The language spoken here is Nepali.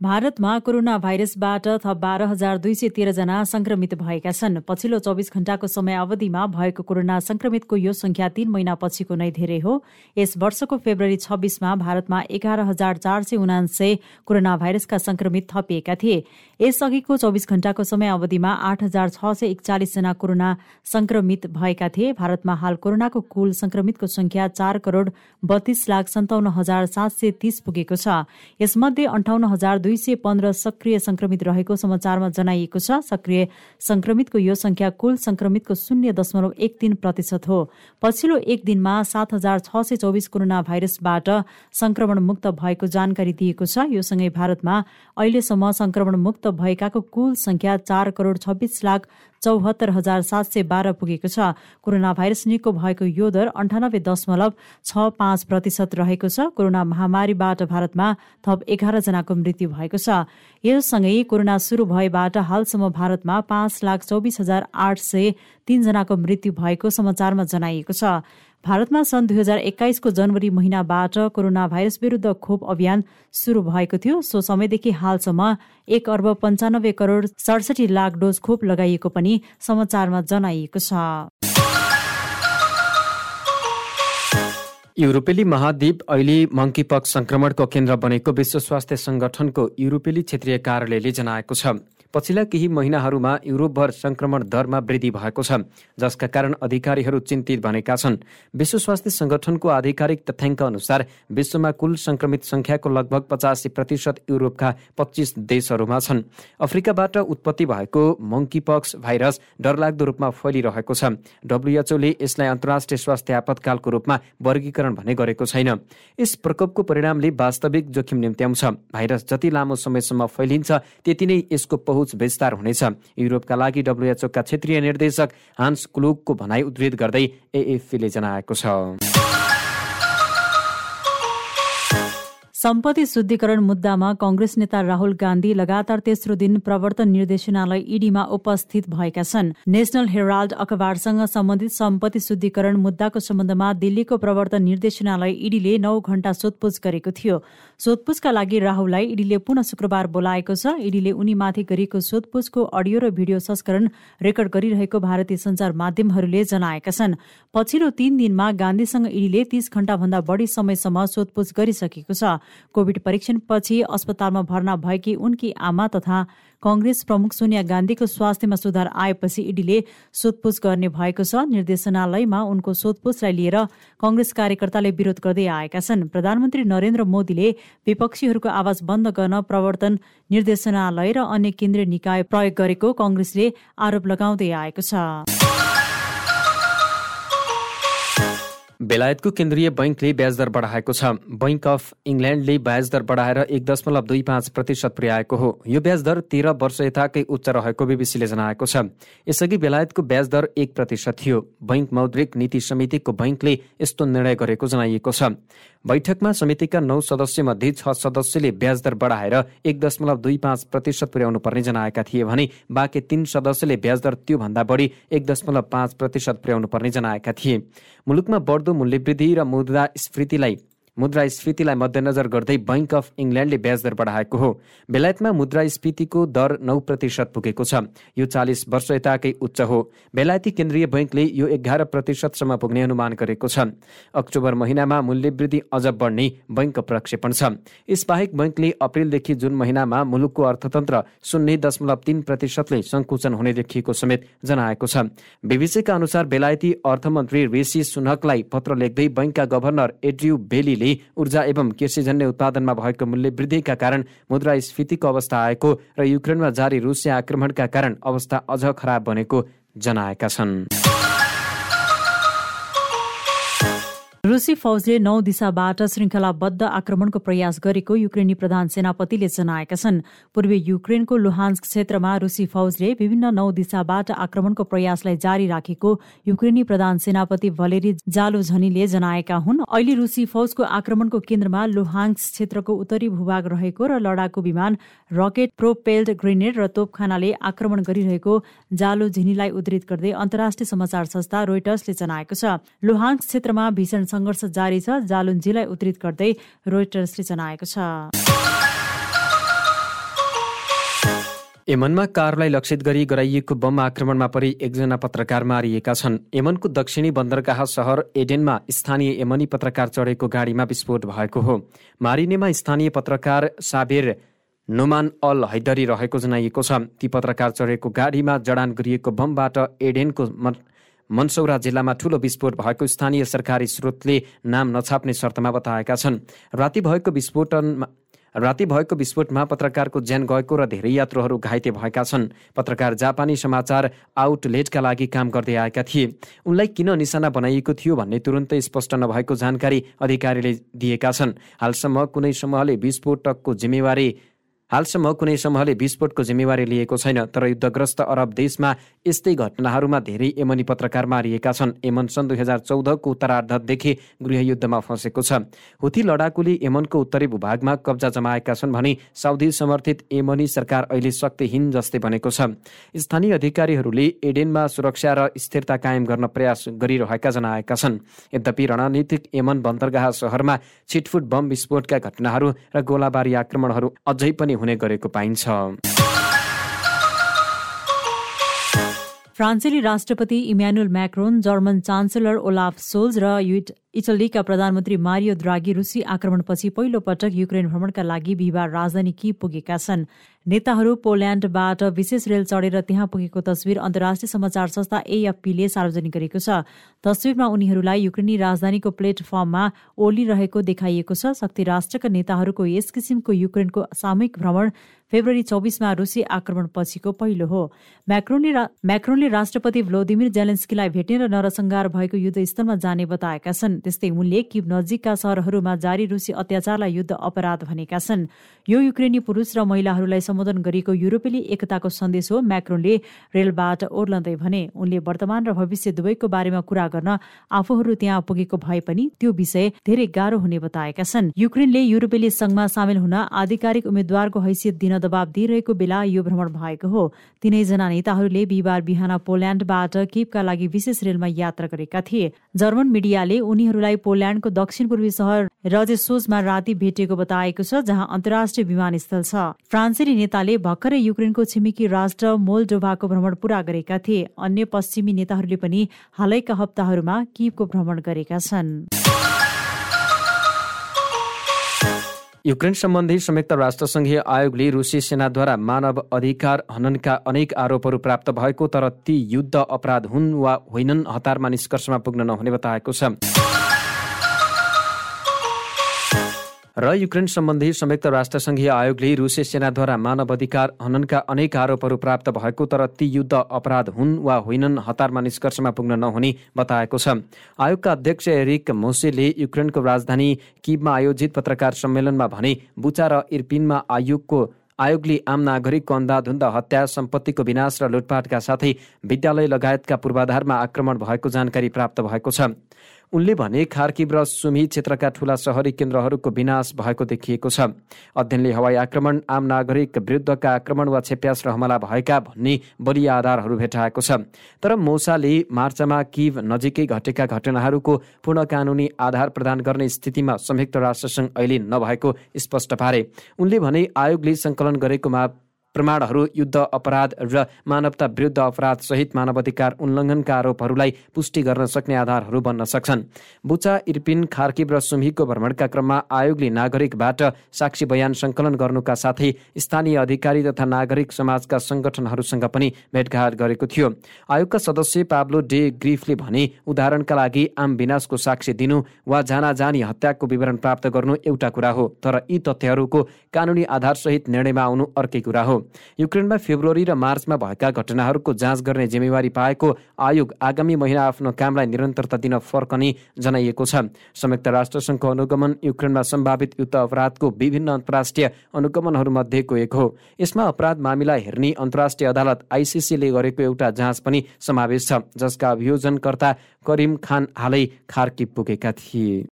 भारतमा कोरोना भाइरसबाट थप बाह्र हजार दुई सय तेह्रजना संक्रमित भएका छन्। पछिल्लो चौबिस घण्टाको समय अवधिमा भएको कोरोना संक्रमितको यो संख्या तीन महिनापछिको नै धेरै हो। यस वर्षको फेब्रुअरी छब्बीसमा भारतमा एघार हजार चार सय उनान्सय कोरोना भाइरसका संक्रमित थपिएका थिए। यसअघिको चौबिस घण्टाको समय अवधिमा आठ हजार छ सय एकचालिसजना कोरोना संक्रमित भएका थिए। भारतमा हाल कोरोनाको कुल संक्रमितको संख्या चार करोड़ बत्तीस लाख सन्ताउन्न हजार सात सय तीस पुगेको छ। यसमध्ये अन्ठाउन्न हजार दुई सय पन्ध्र सक्रिय संक्रमित रहेको समाचारमा जनाइएको छ। सक्रिय संक्रमितको यो संख्या कुल संक्रमितको शून्य दशमलव एक तीन प्रतिशत हो। पछिल्लो एक दिनमा सात हजार छ सय चौबिस कोरोना भाइरसबाट संक्रमण मुक्त भएको जानकारी दिएको छ। यो सँगै भारतमा अहिलेसम्म संक्रमण मुक्त भएकाको कुल संख्या चार करोड़ छब्बिस लाख चौहत्तर हजार सात सय बाह्र पुगेको छ। कोरोना भाइरस निको भएको यो दर अन्ठानब्बे दशमलव छ पाँच प्रतिशत रहेको छ। कोरोना महामारीबाट भारतमा थप एघार जनाको मृत्यु भएको छ। यससँगै कोरोना सुरु भएबाट हालसम्म भारतमा पाँच लाख चौबिस हजार आठ सय तीनजनाको मृत्यु भएको समाचारमा जनाइएको छ। भारतमा सन् दुई हजार एक्काइसको जनवरी महिनाबाट कोरोना भाइरस विरुद्ध खोप अभियान सुरु भएको थियो। सो समयदेखि हालसम्म एक अर्ब पन्चानब्बे करोड सडसठी लाख डोज खोप लगाइएको पनि समाचारमा जनाइएको छ। युरोपेली महाद्वीप अहिले मङ्कीपक संक्रमणको केन्द्र बनेको विश्व स्वास्थ्य संगठनको युरोपेली क्षेत्रीय कार्यालयले जनाएको छ। पछिल्ला केही महिनाहरूमा युरोपभर संक्रमण दरमा वृद्धि भएको छ जसका कारण अधिकारीहरू चिन्तित बनेका छन्। विश्व स्वास्थ्य संगठनको आधिकारिक तथ्याङ्क अनुसार विश्वमा कुल संक्रमित संख्याको लगभग पचासी प्रतिशत युरोपका पच्चिस देशहरूमा छन्। अफ्रिकाबाट उत्पत्ति भएको मङ्कीपक्स भाइरस डरलाग्दो रूपमा फैलिरहेको छ। डब्लुएचओले यसलाई अन्तर्राष्ट्रिय स्वास्थ्य आपतकालको रूपमा वर्गीकरण भने गरेको छैन। यस प्रकोपको परिणामले वास्तविक जोखिम निम्त्याउँछ। भाइरस जति लामो समयसम्म फैलिन्छ त्यति नै यसको पहुँच विस्तार हुनेछ। युरोपका लागि डब्लुएचओका क्षेत्रीय निर्देशक हान्स क्लुकको भनाइ उद्धृत गर्दै एएफपीले जनाएको छ। सम्पत्ति शुद्धिकरण मुद्दामा कंग्रेस नेता राहुल गान्धी लगातार तेस्रो दिन प्रवर्तन निर्देशनालय इडीमा उपस्थित भएका छन्। नेशनल हेराल्ड अखबारसँग सम्बन्धित सम्पत्ति शुद्धिकरण मुद्दाको सम्बन्धमा दिल्लीको प्रवर्तन निर्देशनालय इडीले नौ घण्टा सोधपुछ गरेको थियो। सोधपुछका लागि राहुललाई इडीले पुनः शुक्रबार बोलाएको छ। इडीले उनीमाथि गरिएको सोधपुछको अडियो र भिडियो संस्करण रेकर्ड गरिरहेको भारतीय संचार माध्यमहरूले जनाएका छन्। पछिल्लो तीन दिनमा गान्धीसँग इडीले तीस घण्टाभन्दा बढी समयसम्म सोधपुछ गरिसकेको छ। कोविड परीक्षणपछि अस्पतालमा भर्ना भएकी उनकी आमा तथा कंग्रेस प्रमुख सोनिया गान्धीको स्वास्थ्यमा सुधार आएपछि इडीले सोधपुछ गर्ने भएको छ। निर्देशनालयमा उनको सोधपुछलाई लिएर कंग्रेस कार्यकर्ताले विरोध गर्दै आएका छन्। प्रधानमन्त्री नरेन्द्र मोदीले विपक्षीहरूको आवाज बन्द गर्न प्रवर्तन निर्देशनालय र अन्य केन्द्रीय निकाय प्रयोग गरेको कंग्रेसले आरोप लगाउँदै आएको छ। बेलायतको केन्द्रीय बैङ्कले ब्याज दर बढाएको छ। बैङ्क अफ इङ्ल्यान्डले ब्याज दर बढाएर एक दशमलव दुई पाँच प्रतिशत पुर्याएको हो। यो ब्याज दर तेह्र वर्ष यताकै उच्च रहेको बिबिसीले जनाएको छ। यसअघि बेलायतको ब्याज दर एक प्रतिशत थियो। बैङ्क मौद्रिक नीति समितिको बैङ्कले यस्तो निर्णय गरेको जनाइएको छ। बैठकमा समितिका नौ सदस्य मध्ये छ सदस्यले ब्याज दर बढाएर एक दशमलव दुई पाँच प्रतिशत पुर्याउनु पर्ने जनाएका थिए भने बाँकी तीन सदस्यले ब्याज दर त्योभन्दा बढी एक दशमलव पाँच प्रतिशत पुर्याउनु पर्ने जनाएका थिए। मुलुकमा बढ्दो मूल्यवृद्धि र मुद्रास्फीतिलाई मुद्रास्फीतिलाई मध्यनजर गर्दै बैङ्क अफ इङ्ल्यान्डले ब्याज दर बढाएको हो। बेलायतमा मुद्रास्फीतिको दर नौ प्रतिशत पुगेको छ। यो चालिस वर्ष यताकै उच्च हो। बेलायती केन्द्रीय बैङ्कले यो एघार प्रतिशतसम्म पुग्ने अनुमान गरेको छ। अक्टोबर महिनामा मूल्यवृद्धि अझ बढ्ने बैङ्क प्रक्षेपण छ। यसबाहेक बैङ्कले अप्रेलदेखि जुन महिनामा मुलुकको अर्थतन्त्र शून्य दशमलव तीन प्रतिशतले सङ्कुचन हुने देखिएको समेत जनाएको छ। बिबिसीका अनुसार बेलायती अर्थमन्त्री ऋषि सुनकलाई पत्र लेख्दै बैङ्कका गभर्नर एड्रियू बेलीले ऊर्जा एवं कृषिजन्य उत्पादनमा भएको मूल्य वृद्धिका कारण मुद्रास्फीतिको अवस्था आएको र युक्रेनमा जारी रुसिया आक्रमणका कारण अवस्था अझ खराब बनेको जनाएका छन्। रुसी फौजले नौ दिशाबाट श्रृङ्खलाबद्ध आक्रमणको प्रयास गरेको युक्रेनी प्रधान सेनापतिले जनाएका छन्। पूर्वी युक्रेनको लुहान्स क्षेत्रमा रुसी फौजले विभिन्न नौ दिशाबाट आक्रमणको प्रयासलाई जारी राखेको युक्रेनी प्रधान सेनापति भलेरी जालो झनीले जनाएका हुन्। अहिले रुसी फौजको आक्रमणको केन्द्रमा लुहान्स क्षेत्रको उत्तरी भूभाग रहेको र लडाकु विमान रकेट प्रोपेल्ड ग्रेनेड र तोपखानाले आक्रमण गरिरहेको जालो झिनीलाई उद्धृत गर्दै अन्तर्राष्ट्रिय समाचार संस्था रोइटर्सले जनाएको छ। लुहान्स क्षेत्रमा भीषण सङ्घर्ष जारी छ जालुन्जीलाई उद्धृत गर्दै रोइटर्सले जनाएको छ। यमनमा कारलाई लक्षित गरी गराइएको बम आक्रमणमा परि एकजना पत्रकार मारिएका छन्। यमनको दक्षिणी बन्दरगाह सहर एडेनमा स्थानीय यमनी पत्रकार चढेको गाडीमा विस्फोट भएको हो। मारिनेमा स्थानीय पत्रकार साबेर नुमान अल हैदरी रहेको जनाइएको छ। ती पत्रकार चढेको गाडीमा जडान गरिएको बमबाट एडेनको मनसौरा जिल्लामा ठूलो विस्फोट भएको स्थानीय सरकारी स्रोतले नाम नछाप्ने शर्तमा बताएका छन्। राति भएको विस्फोटनमा राति भएको विस्फोटमा पत्रकारको ज्यान गएको र धेरै यात्रुहरू घाइते भएका छन्। पत्रकार जापानी समाचार आउटलेटका लागि काम गर्दै आएका थिए। उनलाई किन निशाना बनाइएको थियो भन्ने तुरन्तै स्पष्ट नभएको जानकारी अधिकारीले दिएका छन्। हालसम्म कुनै समूहले विस्फोटकको जिम्मेवारी हालसम्म कुनै समूहले विस्फोटको जिम्मेवारी लिएको छैन तर युद्धग्रस्त अरब देशमा यस्तै घटनाहरूमा धेरै यमनी पत्रकार मारिएका छन्। यमन सन् दुई हजार चौधको उत्तरार्धदेखि गृहयुद्धमा फँसेको छ। हुथी लडाकुले यमनको उत्तरी भूभागमा कब्जा जमाएका छन् भने साउदी समर्थित यमनी सरकार अहिले शक्तिहीन जस्तै बनेको छ। स्थानीय अधिकारीहरूले एडेनमा सुरक्षा र स्थिरता कायम गर्न प्रयास गरिरहेका जनाएका छन्। यद्यपि रणनीतिक यमन बन्दरगाह सहरमा छिटफुट बम विस्फोटका घटनाहरू र गोलाबारी आक्रमणहरू अझै पनि हुने गरेको पाइन्छ। फ्रान्सेली राष्ट्रपति Emmanuel Macron German chancellor Olaf Scholz र इटलीका प्रधानमन्त्री मारियो द्रागी रुसी आक्रमणपछि पहिलो पटक युक्रेन भ्रमणका लागि बिहिबार राजधानी कि पुगेका छन्। नेताहरू पोल्याण्डबाट विशेष रेल चढेर त्यहाँ पुगेको तस्विर अन्तर्राष्ट्रिय समाचार संस्था एएफपीले सार्वजनिक गरेको छ। तस्विरमा उनीहरूलाई युक्रेनी राजधानीको प्लेटफर्ममा ओलिरहेको देखाइएको छ। शक्ति राष्ट्रका नेताहरूको यस किसिमको युक्रेनको सामूहिक भ्रमण फेब्रुअरी चौबिसमा रुसी आक्रमण पछिको पहिलो हो। म्याक्रोनले रा, राष्ट्रपति भ्लोदिमिर जेलेन्स्कीलाई भेट्ने र नरसंहार भएको युद्धस्थलमा जाने बताएका छन्। त्यस्तै उनले किब नजिकका सहरहरूमा जारी रुसी अत्याचारलाई युद्ध अपराध भनेका छन्। यो युक्रेनी पुरुष र महिलाहरूलाई सम्बोधन गरेको युरोपेली एकताको सन्देश हो म्याक्रोनले रेलबाट ओर्लँदै भने। उनले वर्तमान र भविष्य दुवैको बारेमा कुरा गर्न आफूहरू त्यहाँ पुगेको भए पनि त्यो विषय धेरै गाह्रो हुने बताएका छन्। युक्रेनले युरोपेली संघमा सामेल हुन आधिकारिक उम्मेद्वारको हैसियत दिन दबाव दिइरहेको बेला यो भ्रमण भएको हो। तीनैजना नेताहरूले बिहिबार बिहान पोल्याण्डबाट केपका लागि विशेष रेलमा यात्रा गरेका थिए। जर्मन मिडियाले उनीहरूलाई पोल्याण्डको दक्षिण पूर्वी सहर रजेसोजमा राति भेटिएको बताएको छ जहाँ अन्तर्राष्ट्रिय विमानस्थल छ। फ्रान्सेली नेताले भर्खरै युक्रेनको छिमेकी राष्ट्र मोल्डोभाको भ्रमण पूरा गरेका थिए। अन्य पश्चिमी नेताहरूले पनि हालैका हप्ताहरूमा किबको भ्रमण गरेका छन्। युक्रेन सम्बन्धी संयुक्त राष्ट्रसङ्घीय आयोगले रुसी सेनाद्वारा मानव अधिकार हननका अनेक आरोपहरू प्राप्त भएको तर ती युद्ध अपराध हुन् वा होइनन् हतारमा निष्कर्षमा पुग्न नहुने बताएको छ। र युक्रेन सम्बन्धी संयुक्त राष्ट्रसङ्घीय आयोगले रुसी सेनाद्वारा मानव अधिकार हननका अनेक आरोपहरू प्राप्त भएको तर ती युद्ध अपराध हुन् वा होइनन् हतारमा निष्कर्षमा पुग्न नहुने बताएको छ। आयोगका अध्यक्ष एरिक मोसेले युक्रेनको राजधानी किबमा आयोजित पत्रकार सम्मेलनमा भने बुचा र इर्पिनमा आयोगको आयोगले आम नागरिकको अन्धाधुन्द हत्या सम्पत्तिको विनाश र लुटपाटका साथै विद्यालय लगायतका पूर्वाधारमा आक्रमण भएको जानकारी प्राप्त भएको छ। उनले भने खार्किब र सुमी क्षेत्रका ठूला सहरी केन्द्रहरूको विनाश भएको देखिएको छ। अध्ययनले हवाई आक्रमण आम नागरिक विरुद्धका आक्रमण वा छेप्यास र हमला भएका भन्ने बलिया आधारहरू भेटाएको छ। तर मोसाले मार्चमा किभ नजिकै घटेका घटनाहरूको पूर्ण कानुनी आधार प्रदान गर्ने स्थितिमा संयुक्त राष्ट्रसङ्घ अहिले नभएको स्पष्ट पारे। उनले भने आयोगले सङ्कलन गरेको प्रमाणहरू युद्ध अपराध र मानवता विरुद्ध अपराध सहित मानवाधिकार उल्लङ्घनका आरोपहरूलाई पुष्टि गर्न सक्ने आधारहरू बन्न सक्छन्। बुचा इर्पिन खार्किब र सुम्हीको भ्रमणका क्रममा आयोगले नागरिकबाट साक्षी बयान सङ्कलन गर्नुका साथै स्थानीय अधिकारी तथा नागरिक समाजका सङ्गठनहरूसँग पनि भेटघाट गरेको थियो। आयोगका सदस्य पाब्लो डे ग्रिफले भने उदाहरणका लागि आम विनाशको साक्षी दिनु वा जाना जानी हत्याको विवरण प्राप्त गर्नु एउटा कुरा हो तर यी तथ्यहरूको कानुनी आधारसहित निर्णयमा आउनु अर्कै कुरा हो। युक्रेनमा फेब्रुअरी र मार्चमा भएका घटनाहरूको जाँच गर्ने जिम्मेवारी पाएको आयोग आगामी महिना आफ्नो कामलाई निरन्तरता दिन फर्कने जनाइएको छ। संयुक्त राष्ट्रसङ्घको अनुगमन युक्रेनमा सम्भावित युद्ध अपराधको विभिन्न अन्तर्राष्ट्रिय अनुगमनहरूमध्येको एक हो। यसमा अपराध मामिला हेर्ने अन्तर्राष्ट्रिय अदालत आइसिसीले गरेको एउटा जाँच पनि समावेश छ जसका अभियोजनकर्ता करिम खान हालै खार्की पुगेका थिए।